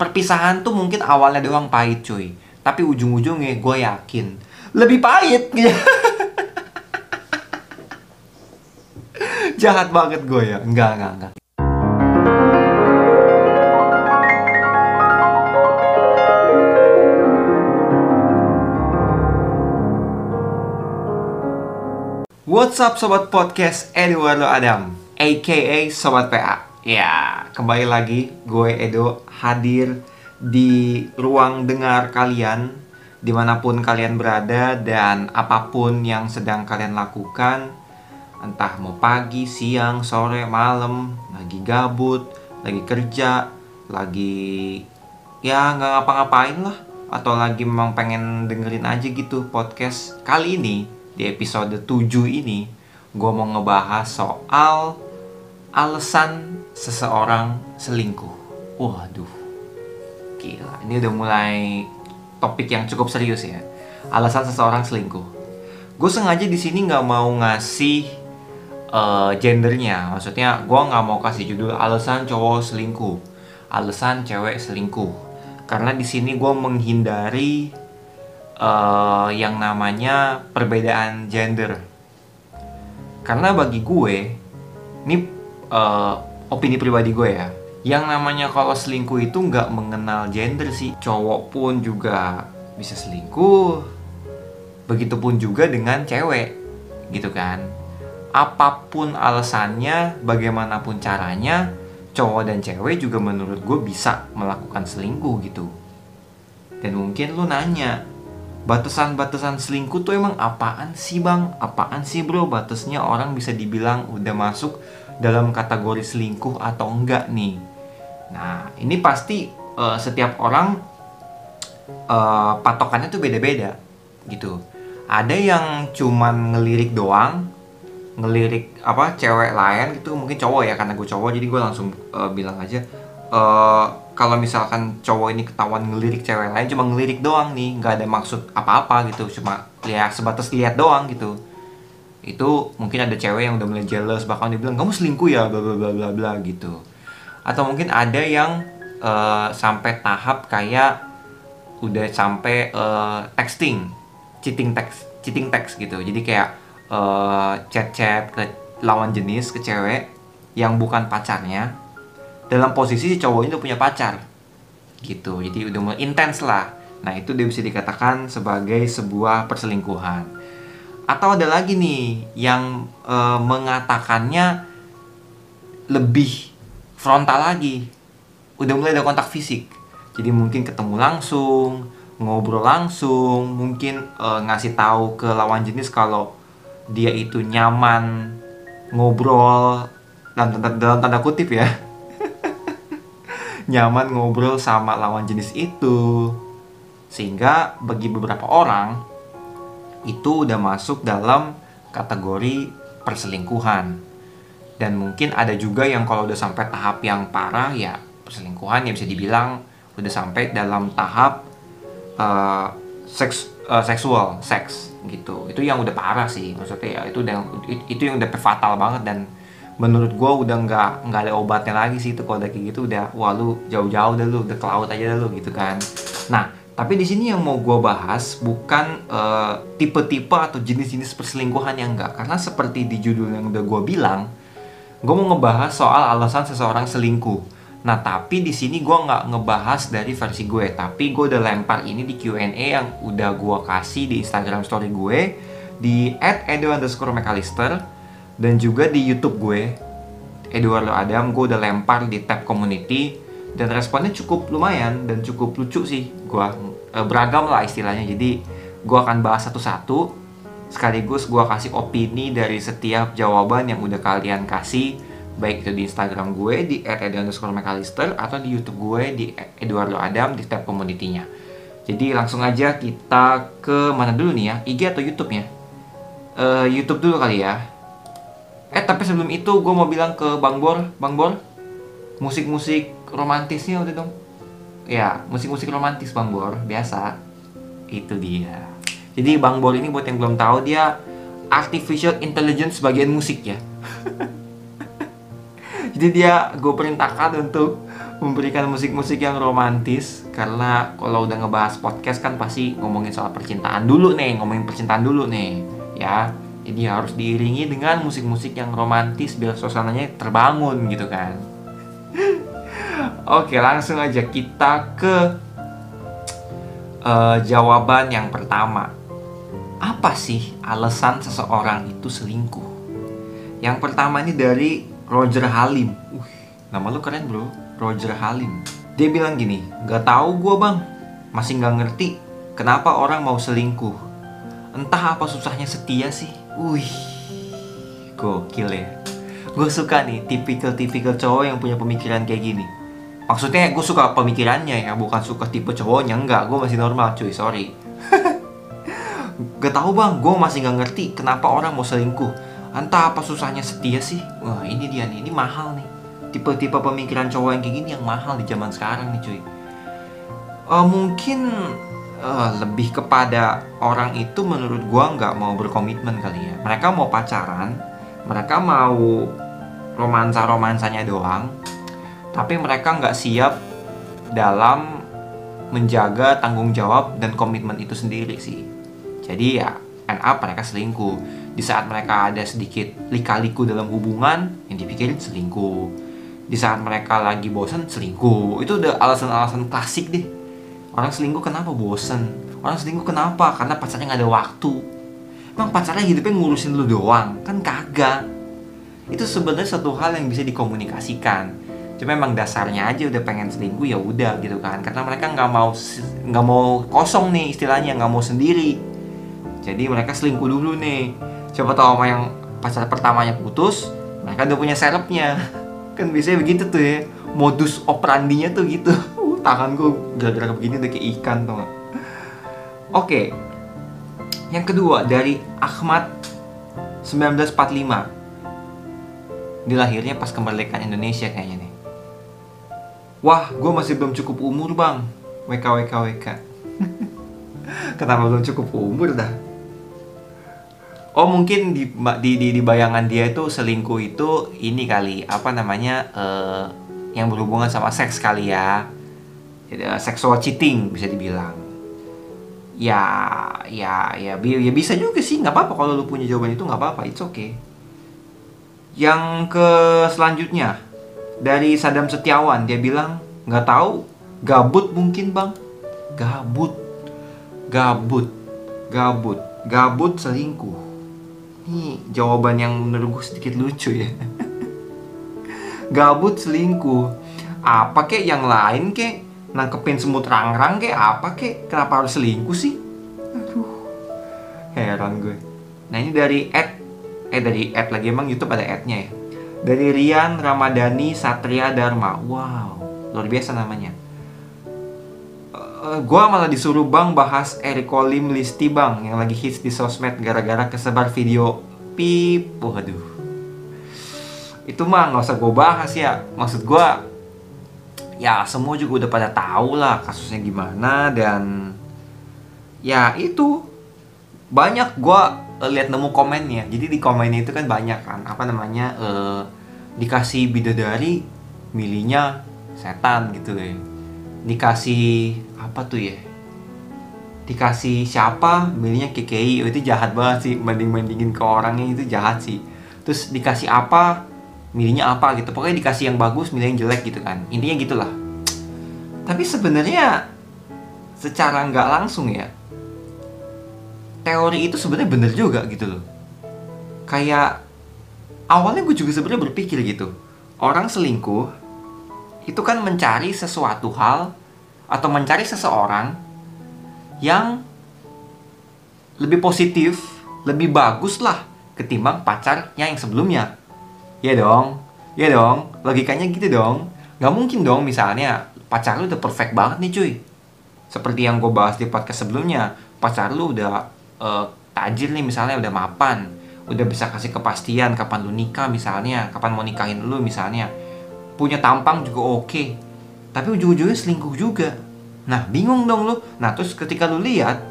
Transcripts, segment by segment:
perpisahan tuh mungkin awalnya doang pahit cuy. Tapi ujung-ujungnya gue yakin. Lebih pahit! Jahat banget gue ya. Enggak enggak enggak. What's up sobat podcast? Eduardo Adam aka sobat PA Ya kembali lagi gue Edo hadir di ruang dengar kalian di mana pun kalian berada dan apa pun yang sedang kalian lakukan entah mau pagi, siang, sore, malam lagi gabut, lagi kerja lagi ya nggak ngapa-ngapain lah atau lagi memang pengen dengerin aja gitu podcast. Kali ini di episode 7 ini gue mau ngebahas soal alasan seseorang selingkuh. Waduh, gila. Ini udah mulai topik yang cukup serius ya. Alasan seseorang selingkuh. Gue sengaja di sini nggak mau ngasih uh, gendernya. Maksudnya gue nggak mau kasih judul alasan cowok selingkuh, alasan cewek selingkuh. Karena di sini gue menghindari uh, yang namanya perbedaan gender. Karena bagi gue, ini uh, opini pribadi gue ya, yang namanya kalau selingkuh itu nggak mengenal gender sih. Cowok pun juga bisa selingkuh, begitupun juga dengan cewek, gitu kan. Apa pun alasannya, bagaimanapun caranya, cowok dan cewek juga menurut gue bisa melakukan selingkuh gitu. Dan mungkin lu nanya, batasan-batasan selingkuh tuh emang apaan sih bang? Apaan sih bro batasnya orang bisa dibilang udah masuk dalam kategori selingkuh atau enggak nih? Nah ini pasti uh, setiap orang uh, patokannya tuh beda-beda gitu. Ada yang cuman ngelirik doang, ngelirik apa cewek lain gitu mungkin cowok ya karena gue cowok jadi gue langsung uh, bilang aja uh, kalau misalkan cowok ini ketahuan ngelirik cewek lain cuma ngelirik doang nih nggak ada maksud apa-apa gitu cuma lihat sebatas lihat doang gitu itu mungkin ada cewek yang udah mulai jealous bahkan dia bilang kamu selingkuh ya bla bla bla bla gitu. Atau mungkin ada yang uh, sampai tahap kayak udah sampai uh, texting cheating text cheating text gitu. Jadi kayak uh, chat chat ke lawan jenis ke cewek yang bukan pacarnya dalam posisi si cowok itu punya pacar gitu. Jadi udah mulai intens lah. Nah itu dia bisa dikatakan sebagai sebuah perselingkuhan atau ada lagi nih yang e, mengatakannya lebih frontal lagi. Udah mulai ada kontak fisik. Jadi mungkin ketemu langsung ngobrol langsung mungkin e, ngasih tahu ke lawan jenis kalau dia itu nyaman ngobrol dalam tanda, dalam tanda kutip ya. Nyaman ngobrol sama lawan jenis itu. Sehingga bagi beberapa orang itu udah masuk dalam kategori perselingkuhan. Dan mungkin ada juga yang kalau udah sampai tahap yang parah ya perselingkuhan ya bisa dibilang udah sampai dalam tahap uh, seks uh, seksual, seks gitu. Itu yang udah parah sih maksudnya ya itu udah itu yang udah fatal banget dan menurut gue udah nggak nggak ada obatnya lagi sih itu kalau kayak gitu udah wah lu jauh-jauh dah lu udah ke laut aja dah lu gitu kan nah tapi di sini yang mau gue bahas bukan uh, tipe-tipe atau jenis-jenis perselingkuhan yang enggak. Karena seperti di judul yang udah gue bilang gue mau ngebahas soal alasan seseorang selingkuh. Nah tapi di sini gue nggak ngebahas dari versi gue. Tapi gue udah lempar ini di Q&A yang udah gue kasih di Instagram story gue di @edo_mcallister dan juga di YouTube gue. Eduardo Adam gue udah lempar di tab community dan responnya cukup lumayan dan cukup lucu sih gue e, beragam lah istilahnya jadi gue akan bahas satu-satu sekaligus gue kasih opini dari setiap jawaban yang udah kalian kasih baik itu di Instagram gue di @edo_mcallister atau di YouTube gue di Eduardo Adam di tab community-nya. Jadi langsung aja kita ke mana dulu nih ya? IG atau YouTube ya? Uh, YouTube dulu kali ya. Eh tapi sebelum itu gue mau bilang ke Bang Bor, Bang Bor, musik-musik romantisnya udah dong. Ya, musik-musik romantis Bang Bor, biasa. Itu dia. Jadi Bang Bor ini buat yang belum tahu dia artificial intelligence bagian musik ya. Jadi dia gue perintahkan untuk memberikan musik-musik yang romantis karena kalau udah ngebahas podcast kan pasti ngomongin soal percintaan dulu nih, ngomongin percintaan dulu nih, ya. Jadi harus diiringi dengan musik-musik yang romantis biar suasananya terbangun gitu kan. Oke, langsung aja kita ke uh, jawaban yang pertama. Apa sih alasan seseorang itu selingkuh? Yang pertama ini dari Roger Halim. Uh, nama lu keren bro Roger Halim. Dia bilang gini, gak tahu gue bang, masih gak ngerti kenapa orang mau selingkuh. Entah apa susahnya setia sih. Wih, gokil ya. Gue suka nih tipikal-tipikal cowok yang punya pemikiran kayak gini. Maksudnya gue suka pemikirannya ya, bukan suka tipe cowoknya. Enggak, gue masih normal cuy, sorry. gak tahu bang, gue masih gak ngerti kenapa orang mau selingkuh. Entah apa susahnya setia sih. Wah ini dia nih, ini mahal nih tipe-tipe pemikiran cowok yang kayak gini yang mahal di zaman sekarang nih cuy uh, mungkin uh, lebih kepada orang itu menurut gua nggak mau berkomitmen kali ya mereka mau pacaran mereka mau romansa romansanya doang tapi mereka nggak siap dalam menjaga tanggung jawab dan komitmen itu sendiri sih. Jadi ya end up mereka selingkuh. Di saat mereka ada sedikit lika-liku dalam hubungan yang dipikirin selingkuh. Di saat mereka lagi bosan selingkuh. Itu udah alasan-alasan klasik deh. Orang selingkuh kenapa bosan orang selingkuh kenapa? Karena pacarnya nggak ada waktu. Emang pacarnya hidupnya ngurusin lu doang? Kan kagak. Itu sebenarnya satu hal yang bisa dikomunikasikan cuma emang dasarnya aja udah pengen selingkuh ya udah gitu kan. Karena mereka nggak mau nggak mau kosong nih istilahnya nggak mau sendiri. Jadi mereka selingkuh dulu nih. Coba tahu sama yang pacar pertamanya putus mereka udah punya serepnya kan biasanya begitu tuh ya. Modus operandinya tuh gitu. Uh, tanganku gara-gara begini udah kayak ikan tuh oke. Yang kedua dari Ahmad 1945 dilahirnya pas kemerdekaan Indonesia kayaknya nih wah gue masih belum cukup umur bang WK WK WK kenapa belum cukup umur dah Oh mungkin di, di di di bayangan dia itu selingkuh itu ini kali apa namanya uh, yang berhubungan sama seks kali ya, Jadi, uh, sexual cheating bisa dibilang. Ya ya ya ya bisa juga sih nggak apa-apa kalau lu punya jawaban itu nggak apa-apa it's okay. Yang ke selanjutnya dari Sadam Setiawan dia bilang nggak tahu gabut mungkin bang gabut gabut gabut gabut selingkuh ini jawaban yang menurut gue sedikit lucu ya. Gabut selingkuh. Apa kek yang lain kek? Nangkepin semut rang-rang kek apa kek? Kenapa harus selingkuh sih? Aduh. Heran gue. Nah ini dari ad eh dari ad lagi emang YouTube ada adnya ya. Dari Rian Ramadhani Satria Dharma. Wow, luar biasa namanya. Uh, gua malah disuruh bang bahas Eric Colim Listi bang yang lagi hits di sosmed gara-gara kesebar video pip waduh itu mah nggak usah gue bahas ya maksud gue ya semua juga udah pada tahu lah kasusnya gimana dan ya itu banyak gue lihat nemu komennya jadi di komennya itu kan banyak kan apa namanya uh, dikasih bidadari milihnya setan gitu ya dikasih apa tuh ya? Dikasih siapa? Milihnya KKI oh, itu jahat banget sih. Banding bandingin ke orangnya itu jahat sih. Terus dikasih apa? Milihnya apa gitu. Pokoknya dikasih yang bagus milih yang jelek gitu kan. Intinya gitulah. Tapi sebenarnya secara nggak langsung ya teori itu sebenarnya bener juga gitu loh. Kayak awalnya gue juga sebenarnya berpikir gitu orang selingkuh itu kan mencari sesuatu hal atau mencari seseorang yang lebih positif, lebih bagus lah ketimbang pacarnya yang sebelumnya. Ya dong, ya dong, logikanya gitu dong. Gak mungkin dong misalnya pacar lu udah perfect banget nih cuy. Seperti yang gue bahas di podcast sebelumnya, pacar lu udah uh, tajir nih misalnya udah mapan, udah bisa kasih kepastian kapan lu nikah misalnya, kapan mau nikahin lu misalnya. Punya tampang juga oke. Okay. Tapi ujung-ujungnya selingkuh juga Nah, bingung dong lu. Nah, terus ketika lu lihat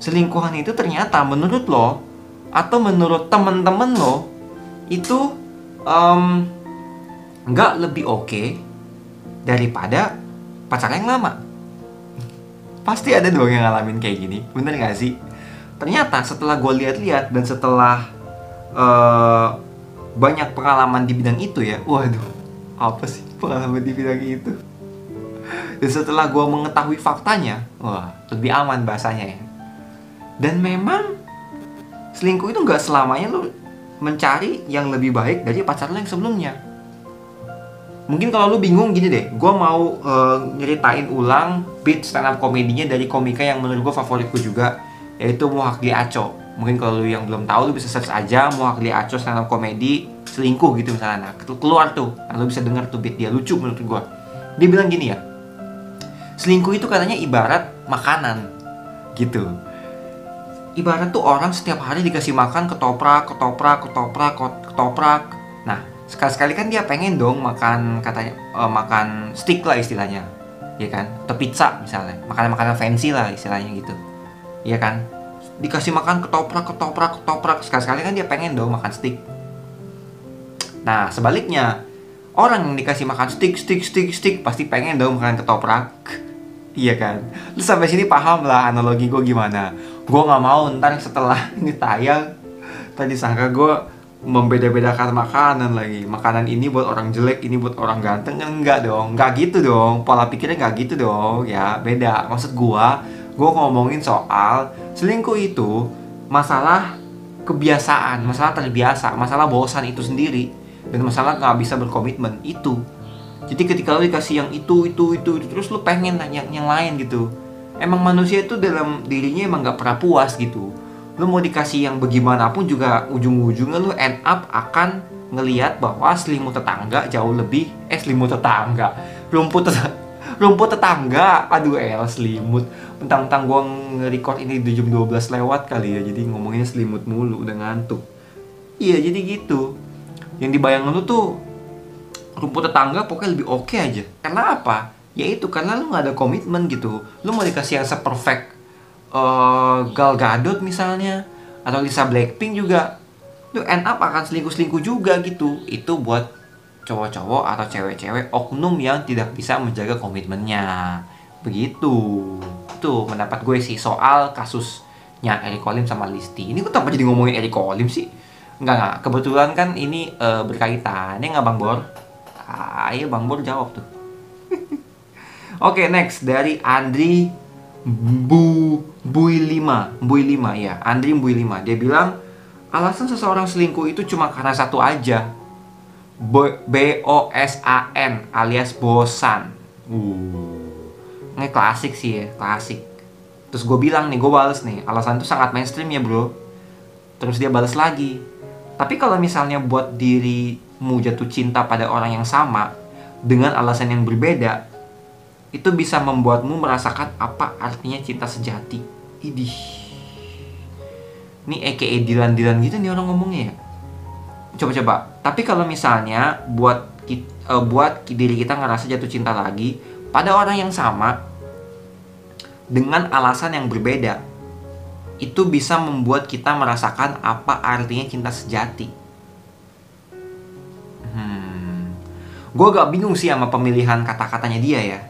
selingkuhan itu ternyata menurut lo atau menurut temen-temen lo itu nggak um, lebih oke okay daripada pacar yang lama. Pasti ada dong yang ngalamin kayak gini, bener gak sih? Ternyata setelah gue lihat-lihat dan setelah uh, banyak pengalaman di bidang itu ya, waduh, apa sih pengalaman di bidang itu? Dan setelah gue mengetahui faktanya, wah lebih aman bahasanya ya. Dan memang selingkuh itu nggak selamanya lu mencari yang lebih baik dari pacar lo yang sebelumnya mungkin kalau lu bingung gini deh gue mau uh, nyeritain ulang beat stand up komedinya dari komika yang menurut gue favoritku juga yaitu Muhakli Aco mungkin kalau lu yang belum tahu lu bisa search aja Muhakli Aco stand up komedi selingkuh gitu misalnya. Nah keluar tuh. Nah, lu bisa denger tuh beat dia lucu menurut gue dia bilang gini ya selingkuh itu katanya ibarat makanan gitu. Ibarat tuh orang setiap hari dikasih makan ketoprak ketoprak ketoprak ketoprak. Nah sekali-sekali kan dia pengen dong makan katanya uh, makan stick lah istilahnya ya kan? Atau pizza misalnya makanan-makanan fancy lah istilahnya gitu ya kan dikasih makan ketoprak ketoprak ketoprak. Sekali-sekali kan dia pengen dong makan stick nah sebaliknya orang yang dikasih makan stick stick stick stick pasti pengen dong makan ketoprak. Iya kan? Lu sampai sini paham lah analogi gue gimana. Gue nggak mau ntar setelah ini tayang tadi sangka gue membeda-bedakan makanan lagi. Makanan ini buat orang jelek ini buat orang ganteng. Enggak dong enggak gitu dong. Pola pikirnya enggak gitu dong. Ya beda. Maksud gua gua ngomongin soal selingkuh itu masalah kebiasaan masalah terbiasa masalah bosan itu sendiri dan masalah nggak bisa berkomitmen itu. Jadi ketika lu dikasih yang itu itu itu, itu terus lu pengen nanya yang lain gitu. Emang manusia itu dalam dirinya emang nggak pernah puas gitu. Lu mau dikasih yang bagaimanapun juga ujung-ujungnya lu end up akan ngelihat bahwa selimut tetangga jauh lebih eh selimut tetangga rumput tetangga rumput tetangga. Aduh el selimut. Mentang-mentang gua nge-record ini di jam 12 lewat kali ya jadi ngomongnya selimut mulu udah ngantuk. Iya jadi gitu. Yang dibayang lu tuh rumput tetangga pokoknya lebih oke okay aja. Karena apa ya itu karena lu nggak ada komitmen gitu. Lu mau dikasih yang seperfect uh, Gal Gadot misalnya atau Lisa Blackpink juga lu end up akan selingkuh-selingkuh juga gitu. Itu buat cowok-cowok atau cewek-cewek oknum yang tidak bisa menjaga komitmennya begitu itu mendapat gue sih soal kasusnya Eric Kolim sama Listi ini kok tanpa jadi ngomongin Eric Kolim sih Enggak, enggak. Kebetulan kan ini uh, berkaitan. Ini enggak Bang Bor? Ah, ayo Bang Bor jawab tuh. Oke, okay, next dari Andri Bu Bui 5, Bui 5 ya, Andri Bui 5. Dia bilang alasan seseorang selingkuh itu cuma karena satu aja. B O S A N alias bosan. Uh. Ini klasik sih ya, klasik. Terus gue bilang nih, gue balas nih, alasan itu sangat mainstream ya bro. Terus dia balas lagi. Tapi kalau misalnya buat dirimu jatuh cinta pada orang yang sama dengan alasan yang berbeda, itu bisa membuatmu merasakan apa artinya cinta sejati. Idih. Ini aka dilan-dilan gitu nih orang ngomongnya ya. Coba-coba. Tapi kalau misalnya buat uh, buat diri kita ngerasa jatuh cinta lagi pada orang yang sama dengan alasan yang berbeda, itu bisa membuat kita merasakan apa artinya cinta sejati. Hmm. Gue agak bingung sih sama pemilihan kata-katanya dia ya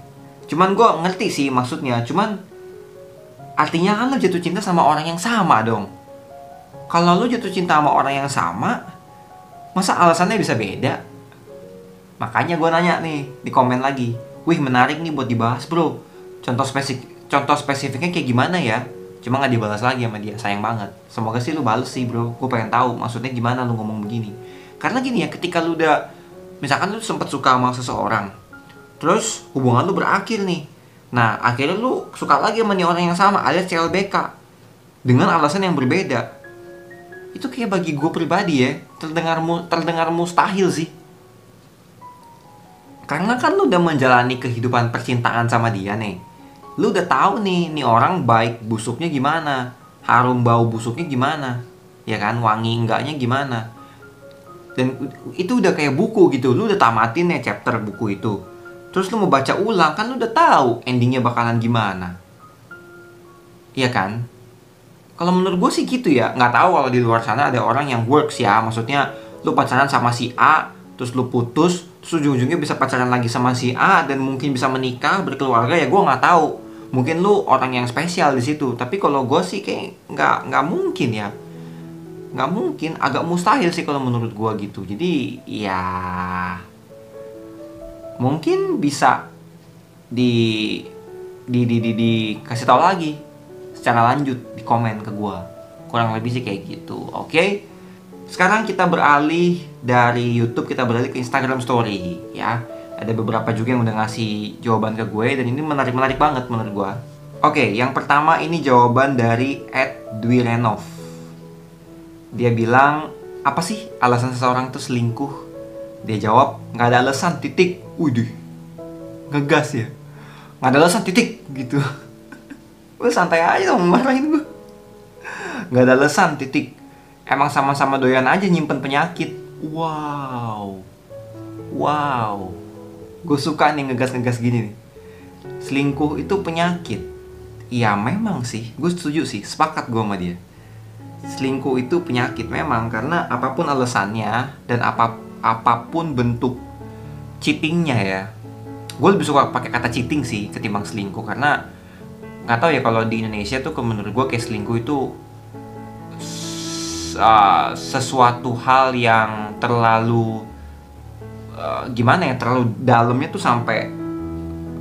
Cuman gue ngerti sih maksudnya, cuman artinya kan lo jatuh cinta sama orang yang sama dong. Kalau lo jatuh cinta sama orang yang sama, masa alasannya bisa beda? Makanya gue nanya nih di komen lagi, wih menarik nih buat dibahas bro. Contoh spesifik, contoh spesifiknya kayak gimana ya? Cuma nggak dibalas lagi sama dia, sayang banget. Semoga sih lu bales sih bro, gue pengen tahu maksudnya gimana lu ngomong begini. Karena gini ya, ketika lu udah, misalkan lu sempet suka sama seseorang, terus hubungan lu berakhir nih nah akhirnya lu suka lagi sama nih orang yang sama alias CLBK dengan alasan yang berbeda itu kayak bagi gue pribadi ya terdengar mu, terdengar mustahil sih. Karena kan lu udah menjalani kehidupan percintaan sama dia nih. Lu udah tahu nih nih orang baik busuknya gimana harum bau busuknya gimana ya kan wangi enggaknya gimana. Dan itu udah kayak buku gitu lu udah tamatin ya chapter buku itu. Terus lu mau baca ulang kan lu udah tahu endingnya bakalan gimana. Iya kan kalau menurut gue sih gitu ya nggak tahu kalau di luar sana ada orang yang works ya. Maksudnya lu pacaran sama si A terus lu putus terus ujung-ujungnya bisa pacaran lagi sama si A dan mungkin bisa menikah berkeluarga ya gue nggak tahu. Mungkin lu orang yang spesial di situ. Tapi kalau gue sih kayak nggak nggak mungkin ya. Nggak mungkin agak mustahil sih kalau menurut gue gitu. Jadi ya mungkin bisa di di di di, kasih tahu lagi secara lanjut di komen ke gue kurang lebih sih kayak gitu oke okay? Sekarang kita beralih dari YouTube kita beralih ke Instagram Story ya. Ada beberapa juga yang udah ngasih jawaban ke gue dan ini menarik-menarik banget menurut gue. Oke, yang pertama ini jawaban dari Ed Dwi Renov. Dia bilang, apa sih alasan seseorang tuh selingkuh? Dia jawab, nggak ada alasan, titik. Widih, ngegas ya. Nggak ada alasan, titik, gitu. Gue santai aja dong, marahin gue. Nggak ada alasan, titik emang sama-sama doyan aja nyimpen penyakit. Wow. Wow. Gue suka nih ngegas-ngegas gini nih. Selingkuh itu penyakit. Ya memang sih, gue setuju sih, sepakat gue sama dia. Selingkuh itu penyakit memang karena apa pun alasannya dan apa apa pun bentuk cheatingnya ya. Gue lebih suka pakai kata cheating sih ketimbang selingkuh karena nggak tahu ya kalau di Indonesia tuh menurut gue kayak selingkuh itu uh, sesuatu hal yang terlalu uh, gimana ya terlalu dalamnya tuh sampai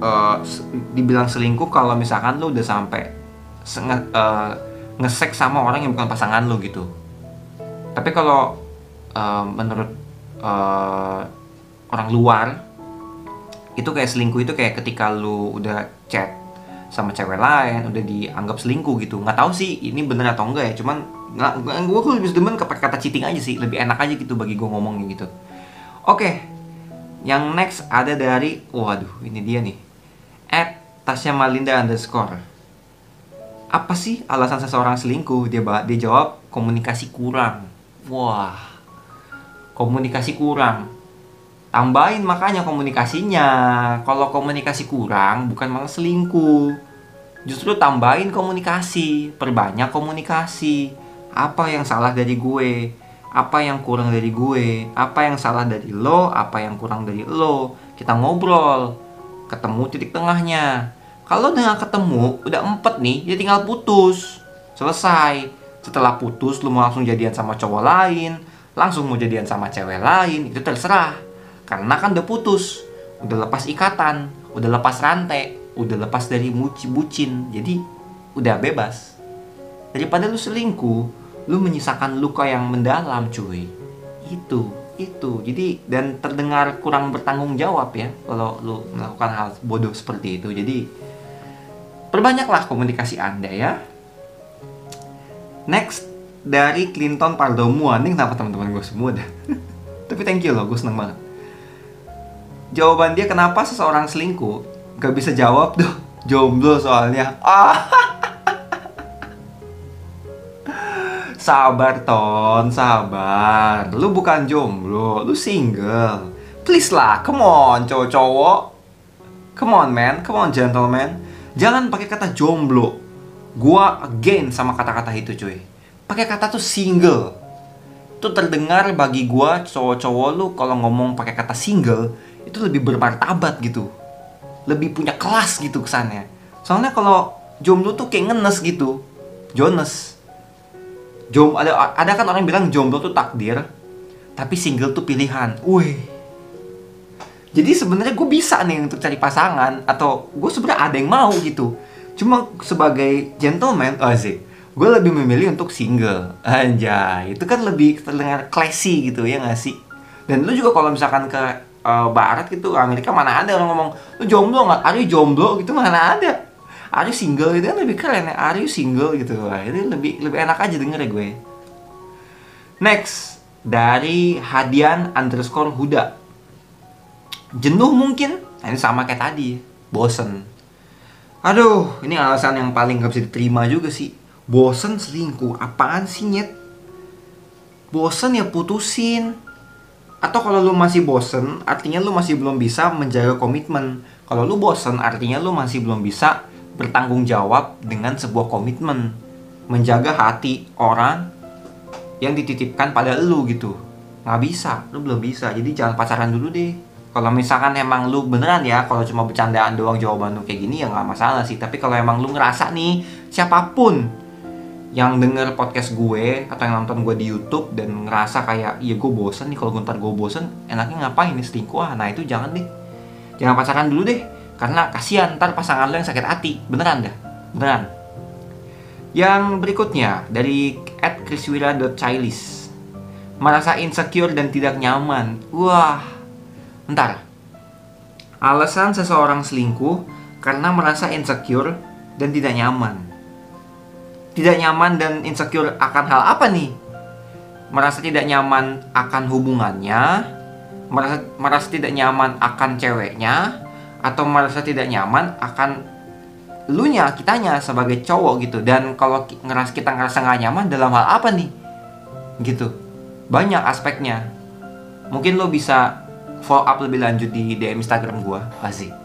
uh, dibilang selingkuh kalau misalkan lo udah sampai nge, uh, ngesek sama orang yang bukan pasangan lo gitu. Tapi kalau uh, menurut uh, orang luar itu kayak selingkuh itu kayak ketika lu udah chat sama cewek lain udah dianggap selingkuh gitu. Nggak tahu sih ini bener atau enggak ya cuman nggak gue lebih demen ke kata cheating aja sih lebih enak aja gitu bagi gue ngomongnya gitu. Oke okay. yang next ada dari waduh ini dia nih. At Tasya Malinda underscore. Apa sih alasan seseorang selingkuh? Dia dia jawab komunikasi kurang. Wah komunikasi kurang tambahin makanya komunikasinya. Kalau komunikasi kurang bukan malah selingkuh. Justru tambahin komunikasi perbanyak komunikasi. Apa yang salah dari gue? Apa yang kurang dari gue? Apa yang salah dari lo? Apa yang kurang dari lo? Kita ngobrol. Ketemu titik tengahnya. Kalau dengan ketemu udah empat nih ya tinggal putus. Selesai. Setelah putus lo mau langsung jadian sama cowok lain langsung mau jadian sama cewek lain itu terserah karena kan udah putus udah lepas ikatan udah lepas rantai udah lepas dari muci bucin. Jadi udah bebas. Daripada lu selingkuh lu menyisakan luka yang mendalam cuy. Itu itu. Jadi dan terdengar kurang bertanggung jawab ya kalau lu melakukan hal bodoh seperti itu. Jadi perbanyaklah komunikasi anda ya. Next dari Clinton Pardomuan ini kenapa teman-teman gue semua dah? Tapi thank you loh gue seneng banget jawaban dia kenapa seseorang selingkuh gak bisa jawab tuh jomblo soalnya ah Sabar Ton, sabar. Lu bukan jomblo, lu single. Please lah, come on cowok-cowok. Come on man, come on gentleman. Jangan pakai kata jomblo. Gua again sama kata-kata itu cuy. Pakai kata tuh single. Itu terdengar bagi gua cowok-cowok lu kalau ngomong pakai kata single itu lebih bermartabat gitu. Lebih punya kelas gitu kesannya. Soalnya kalau jomblo tuh kayak ngenes gitu. Jones Jom ada ada kan orang bilang jomblo tuh takdir, tapi single tuh pilihan. Wih. Jadi sebenarnya gue bisa nih untuk cari pasangan atau gue sebenarnya ada yang mau gitu. Cuma sebagai gentleman, oh sih, gue lebih memilih untuk single. Anjay, itu kan lebih terdengar classy gitu ya gak sih? Dan lu juga kalau misalkan ke uh, barat gitu, Amerika mana ada orang ngomong, lu jomblo nggak? Are jomblo? Gitu mana ada? Are single? Itu kan lebih keren ya Are single? Gitu. Wah, itu lebih lebih enak aja denger ya gue. Next Dari Hadian underscore Huda. Jenuh mungkin? Nah, Ini sama kayak tadi Bosen. Aduh ini alasan yang paling gak bisa diterima juga sih. Bosen selingkuh Apaan sih nyet? Bosen ya putusin atau kalau lu masih bosen, artinya lu masih belum bisa menjaga komitmen. Kalau lu bosen, artinya lu masih belum bisa bertanggung jawab dengan sebuah komitmen. Menjaga hati orang yang dititipkan pada lu gitu. Nggak bisa lu belum bisa. Jadi jangan pacaran dulu deh. Kalau misalkan emang lu beneran ya kalau cuma bercandaan doang jawaban lu kayak gini ya nggak masalah sih. Tapi kalau emang lu ngerasa nih siapa pun yang denger podcast gue atau yang nonton gue di YouTube dan ngerasa kayak iya gue bosen nih kalau ntar gue bosen enaknya ngapain nih selingkuh? Ah nah itu jangan deh. Jangan pacaran dulu deh karena kasihan ntar pasangan lo yang sakit hati. Beneran dah beneran. Yang berikutnya dari @kriswira.chailis merasa insecure dan tidak nyaman. Wah Ntar. Alasan seseorang selingkuh karena merasa insecure dan tidak nyaman. Tidak nyaman dan insecure akan hal apa nih? Merasa tidak nyaman akan hubungannya, merasa merasa tidak nyaman akan ceweknya, atau merasa tidak nyaman akan lu nya kitanya sebagai cowok gitu. Dan kalau ngeras kita ngerasa nggak nyaman dalam hal apa nih? Gitu. Banyak aspeknya. Mungkin lo bisa follow up lebih lanjut di DM Instagram gua pasti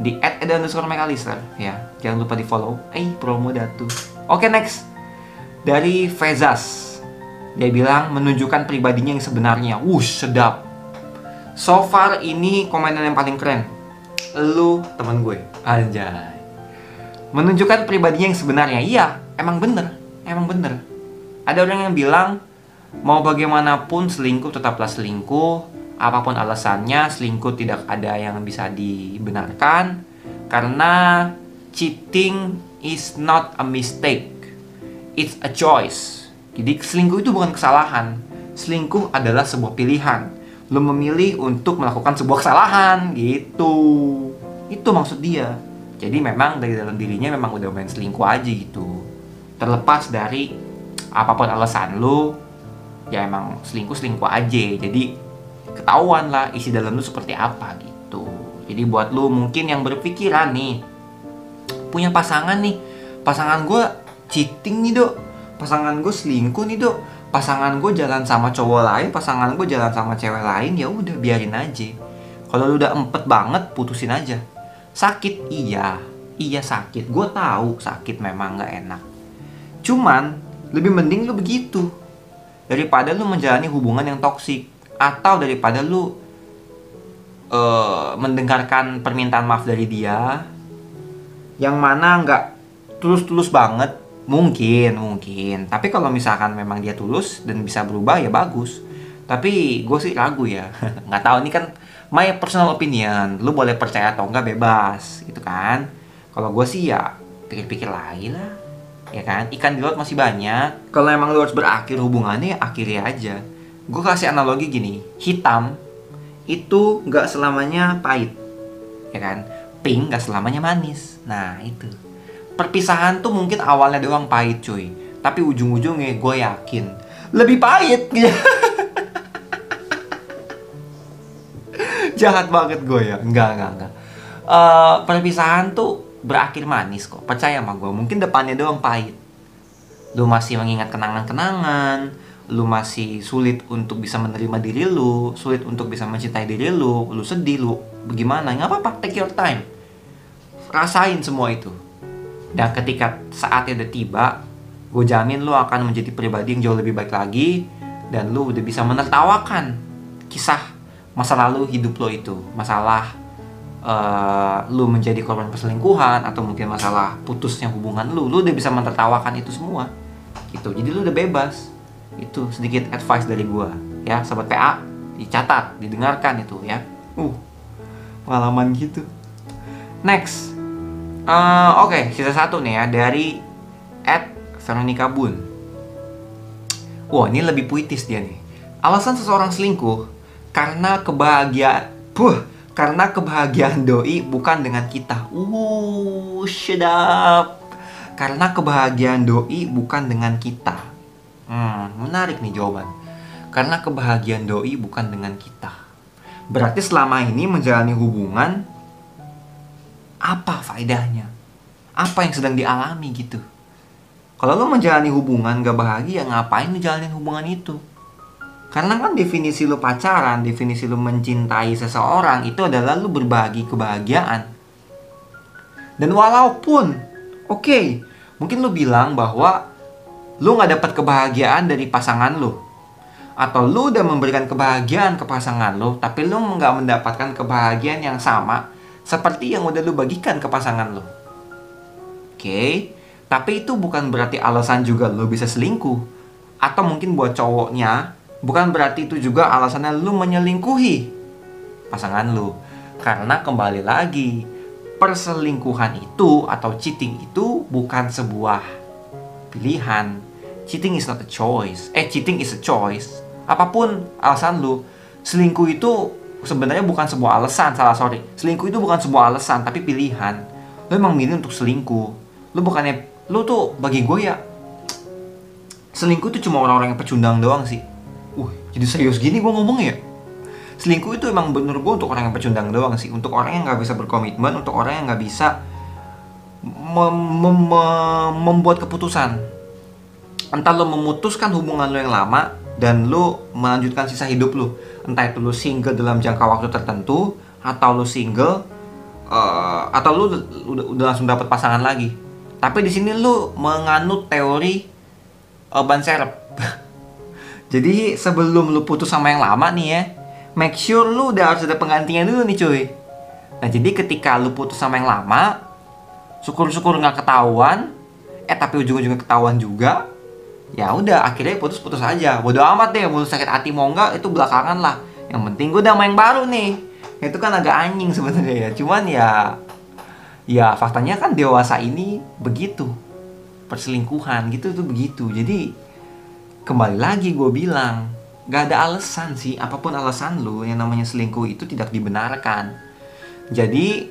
di @eda_mcallister ya. Jangan lupa di follow eh promo datu. Oke next. Dari Fezas. Dia bilang menunjukkan pribadinya yang sebenarnya. Wush sedap. So far ini komenan yang paling keren. Lu teman gue. Anjay. Menunjukkan pribadinya yang sebenarnya. Iya emang bener. Emang bener. Ada orang yang bilang mau bagaimanapun selingkuh tetaplah selingkuh apa pun alasannya selingkuh tidak ada yang bisa dibenarkan karena cheating is not a mistake. It's a choice. Jadi selingkuh itu bukan kesalahan. Selingkuh adalah sebuah pilihan. Lo memilih untuk melakukan sebuah kesalahan gitu. Itu maksud dia. Jadi memang dari dalam dirinya memang udah main selingkuh aja gitu. Terlepas dari apa pun alasan lo ya emang selingkuh selingkuh aja. Jadi ketahuan lah isi dalam lu seperti apa gitu. Jadi buat lu mungkin yang berpikiran nih punya pasangan nih pasangan gue cheating nih dok. Pasangan gue selingkuh nih dok. Pasangan gue jalan sama cowok lain pasangan gue jalan sama cewek lain ya udah biarin aja. Kalau lu udah empet banget putusin aja. Sakit? Iya. Iya sakit. Gue tahu sakit memang nggak enak. Cuman lebih mending lu begitu. Daripada lu menjalani hubungan yang toksik atau daripada lu uh, mendengarkan permintaan maaf dari dia yang mana nggak tulus-tulus banget? Mungkin mungkin. Tapi kalau misalkan memang dia tulus dan bisa berubah ya bagus. Tapi gue sih ragu ya. Nggak tahu ini kan my personal opinion. Lu boleh percaya atau enggak bebas. Gitu kan? Kalau gue sih ya pikir-pikir lagi lah. Ya kan? Ikan di laut masih banyak. Kalau emang lu harus berakhir hubungannya ya akhirnya aja gue kasih analogi gini hitam itu nggak selamanya pahit ya kan? Pink nggak selamanya manis. Nah itu. Perpisahan tuh mungkin awalnya doang pahit cuy. Tapi ujung-ujungnya gue yakin lebih pahit. Jahat banget gue ya. Enggak enggak enggak uh, perpisahan tuh berakhir manis kok. Percaya sama gue mungkin depannya doang pahit. Lu masih mengingat kenangan-kenangan lu masih sulit untuk bisa menerima diri lu, sulit untuk bisa mencintai diri lu, lu sedih lu, bagaimana? Nggak apa-apa, take your time. Rasain semua itu. Dan ketika saatnya udah tiba, gue jamin lu akan menjadi pribadi yang jauh lebih baik lagi dan lu udah bisa menertawakan kisah masa lalu hidup lo itu, masalah uh, lu menjadi korban perselingkuhan atau mungkin masalah putusnya hubungan lu, lu udah bisa menertawakan itu semua. Gitu. Jadi lu udah bebas itu sedikit advice dari gua ya. Sobat PA dicatat didengarkan itu ya. Uh pengalaman gitu. Next. Uh, oke okay, sisa satu nih ya dari at Veronica Bun wah ini lebih puitis dia nih. Alasan seseorang selingkuh karena kebahagiaan puh karena kebahagiaan doi bukan dengan kita. Uh sedap karena kebahagiaan doi bukan dengan kita Hmm, menarik nih jawaban. Karena kebahagiaan doi bukan dengan kita. Berarti selama ini menjalani hubungan apa faedahnya? Apa yang sedang dialami gitu? Kalau lo menjalani hubungan gak bahagia, ngapain lo jalanin hubungan itu? Karena kan definisi lo pacaran, definisi lo mencintai seseorang itu adalah lo berbagi kebahagiaan. Dan walaupun, oke, okay, mungkin lo bilang bahwa lu nggak dapat kebahagiaan dari pasangan lu. Atau lu udah memberikan kebahagiaan ke pasangan lu tapi lu nggak mendapatkan kebahagiaan yang sama seperti yang udah lu bagikan ke pasangan lu. Oke? Okay? tapi itu bukan berarti alasan juga lu bisa selingkuh. Atau mungkin buat cowoknya bukan berarti itu juga alasannya lu menyelingkuhi pasangan lu. Karena kembali lagi perselingkuhan itu atau cheating itu bukan sebuah pilihan. Cheating is not a choice. Eh cheating is a choice. Apa pun alasan lu selingkuh itu sebenarnya bukan sebuah alasan salah sorry. Selingkuh itu bukan sebuah alasan tapi pilihan. Lu emang milih untuk selingkuh. Lu bukannya lu tuh bagi gue ya selingkuh itu cuma orang-orang yang pecundang doang sih. Uh jadi serius gini gue ngomong ya? Selingkuh itu emang bener gue untuk orang yang pecundang doang sih. Untuk orang yang nggak bisa berkomitmen untuk orang yang nggak bisa mem mem membuat keputusan. Entah lo memutuskan hubungan lo yang lama dan lo melanjutkan sisa hidup lo. Entah itu lo single dalam jangka waktu tertentu atau lo single uh, atau lo udah, udah langsung dapat pasangan lagi. Tapi di sini lo menganut teori uh, ban serep. Jadi sebelum lo putus sama yang lama nih ya make sure lo udah harus ada penggantinya dulu nih cuy. Nah jadi ketika lo putus sama yang lama syukur-syukur nggak ketahuan eh tapi ujung-ujungnya ketahuan juga ya udah akhirnya putus-putus aja. Bodo amat deh mau sakit hati mau enggak itu belakangan lah. Yang penting gue udah main baru nih. Itu kan agak anjing sebenarnya ya cuman ya ya faktanya kan dewasa ini begitu. Perselingkuhan gitu tuh begitu. Jadi kembali lagi gue bilang gak ada alasan sih apa pun alasan lu yang namanya selingkuh itu tidak dibenarkan. Jadi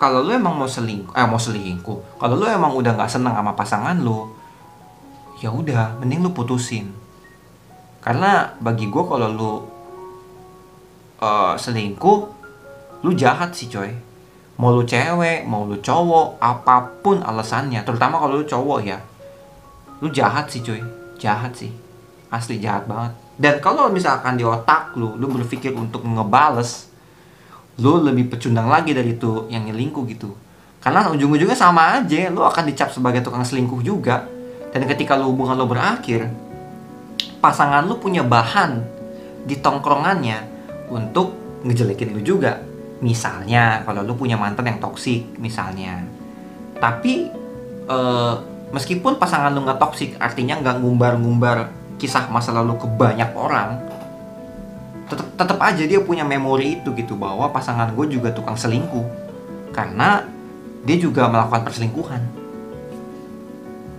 kalau lu emang mau selingkuh eh mau selingkuh kalau lu emang udah nggak seneng sama pasangan lu ya udah mending lu putusin. Karena bagi gue kalau lu uh, selingkuh lu jahat sih coy. Mau lu cewek mau lu cowok apa pun alasannya terutama kalau lu cowok ya lu jahat sih coy. Jahat sih. Asli jahat banget. Dan kalau misalkan di otak lu lu berpikir untuk ngebales lu lebih pecundang lagi dari itu yang nyelingkuh gitu karena ujung-ujungnya sama aja lu akan dicap sebagai tukang selingkuh juga dan ketika lu hubungan lo berakhir, pasangan lu punya bahan di tongkrongannya untuk ngejelekin lu juga. Misalnya kalau lu punya mantan yang toksik misalnya. Tapi e, meskipun pasangan lu nggak toksik, artinya nggak ngumbar-ngumbar kisah masa lalu ke banyak orang, tetap tetap aja dia punya memori itu gitu bahwa pasangan gue juga tukang selingkuh. Karena dia juga melakukan perselingkuhan.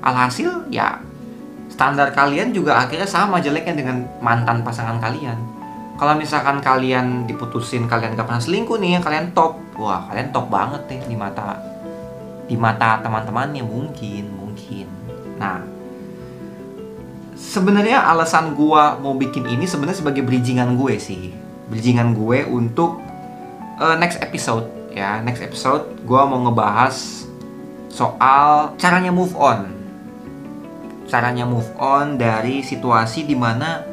Alhasil ya standar kalian juga akhirnya sama jeleknya dengan mantan pasangan kalian. Kalau misalkan kalian diputusin kalian gak pernah selingkuh nih kalian top. Wah kalian top banget nih di mata di mata teman-temannya. Mungkin mungkin. Nah sebenarnya alasan gua mau bikin ini sebenarnya sebagai bridgingan gue sih. Bridgingan gue untuk uh, next episode ya. Next episode gua mau ngebahas soal caranya move on. Caranya move on dari situasi di mana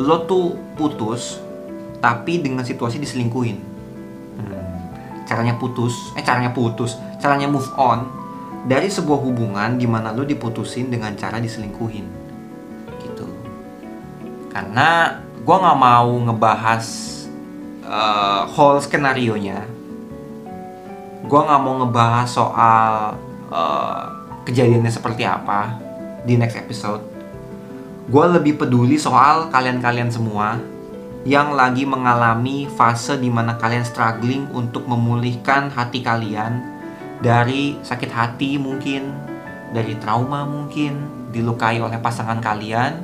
lo tuh putus tapi dengan situasi diselingkuhin. Hmm. caranya putus eh caranya putus caranya move on dari sebuah hubungan di mana lo diputusin dengan cara diselingkuhin karena gue nggak mau ngebahas uh, whole skenario nya gue nggak mau ngebahas soal uh, kejadiannya seperti apa di next episode. Gue lebih peduli soal kalian-kalian semua yang lagi mengalami fase di mana kalian struggling untuk memulihkan hati kalian dari sakit hati mungkin, dari trauma mungkin, dilukai oleh pasangan kalian,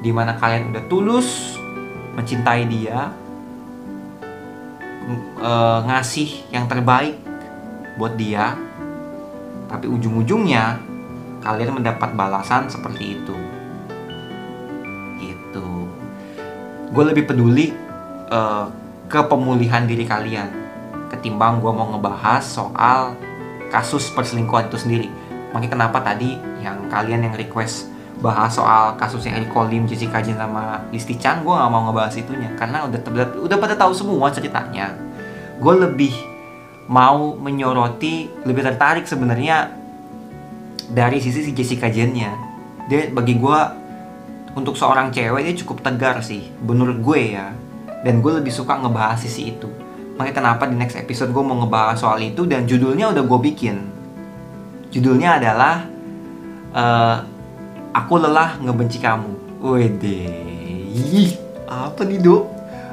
di mana kalian udah tulus mencintai dia, e, ngasih yang terbaik buat dia, tapi ujung-ujungnya kalian mendapat balasan seperti itu. Gitu. Gue lebih peduli uh, ke pemulihan diri kalian ketimbang gue mau ngebahas soal kasus perselingkuhan itu sendiri. Makanya kenapa tadi yang kalian yang request bahas soal kasusnya Eric Kolim, Jessica Jen sama Listi Chan gue gak mau ngebahas itunya karena udah udah, udah pada tahu semua ceritanya. Gue lebih mau menyoroti lebih tertarik sebenarnya dari sisi si Jessica Jennya dia bagi gue untuk seorang cewek dia cukup tegar sih menurut gue ya. Dan gue lebih suka ngebahas sisi itu. Makanya kenapa di next episode gue mau ngebahas soal itu dan judulnya udah gue bikin. Judulnya adalah uh, aku lelah ngebenci kamu. Wede. Apa nih dok?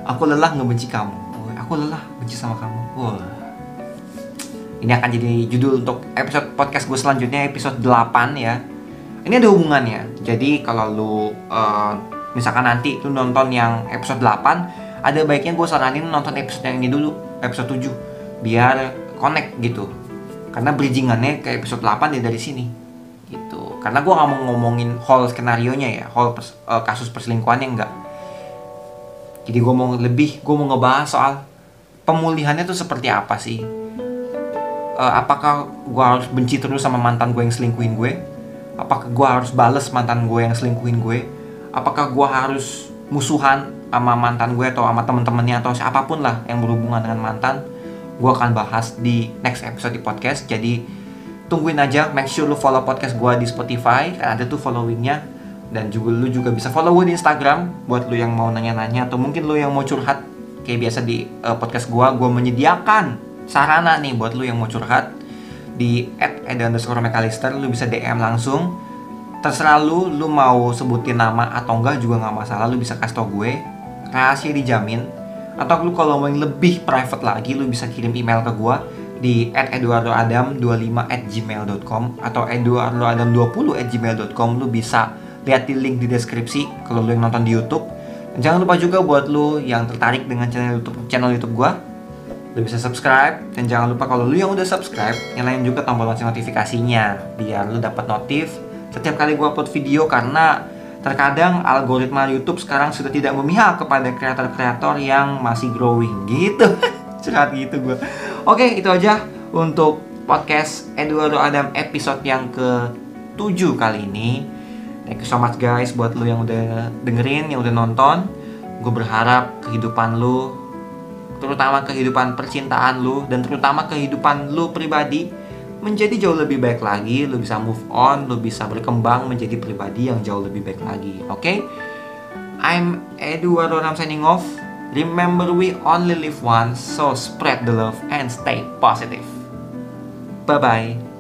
Aku lelah ngebenci kamu. Aku lelah benci sama kamu. Wah. Ini akan jadi judul untuk episode podcast gue selanjutnya episode 8 ya. Ini ada hubungannya. Jadi kalau lu uh, misalkan nanti lu nonton yang episode 8 ada baiknya gue saranin nonton episode yang ini dulu episode 7 biar connect gitu. Karena bridgingannya ke episode 8 ya dari sini karena gue gak mau ngomongin whole skenario nya ya whole pers uh, kasus perselingkuhannya enggak jadi gue mau lebih gue mau ngebahas soal pemulihannya tuh seperti apa sih. Uh, apakah gue harus benci terus sama mantan gue yang selingkuhin gue? Apakah gue harus bales mantan gue yang selingkuhin gue? Apakah gue harus musuhan sama mantan gue atau sama temen-temennya atau siapa pun lah yang berhubungan dengan mantan? Gue akan bahas di next episode di podcast. Jadi tungguin aja make sure lu follow podcast gue di Spotify kan ada tuh followingnya. Dan juga lu juga bisa follow gue di Instagram buat lu yang mau nanya-nanya atau mungkin lu yang mau curhat. Kayak biasa di uh, podcast gue gue menyediakan sarana nih buat lu yang mau curhat. Di McAllister lu bisa DM langsung. Terserah lu lu mau sebutin nama atau enggak juga nggak masalah lu bisa kasih tau gue. Rahasia dijamin. Atau lu kalau mau yang lebih private lagi lu bisa kirim email ke gue di at eduardoadam25 at gmail.com atau eduardoadam20 at gmail.com lu bisa lihat di link di deskripsi kalau lu yang nonton di YouTube. Jangan lupa juga buat lu yang tertarik dengan channel YouTube channel YouTube gue lu bisa subscribe. Dan jangan lupa kalau lu yang udah subscribe nyalain juga tombol lonceng notifikasinya biar lu dapat notif setiap kali gua upload video karena terkadang algoritma YouTube sekarang sudah tidak memihak kepada kreator-kreator yang masih growing. Gitu. Curhat gitu gue oke itu aja untuk podcast Eduardo Adam episode yang ke 7 kali ini thank you so much guys buat lu yang udah dengerin yang udah nonton gue berharap kehidupan lu terutama kehidupan percintaan lu dan terutama kehidupan lu pribadi menjadi jauh lebih baik lagi, lu bisa move on, lu bisa berkembang menjadi pribadi yang jauh lebih baik lagi. Oke? Okay? I'm Eduardo I'm signing off. Remember we only live once, so spread the love and stay positive. Bye bye.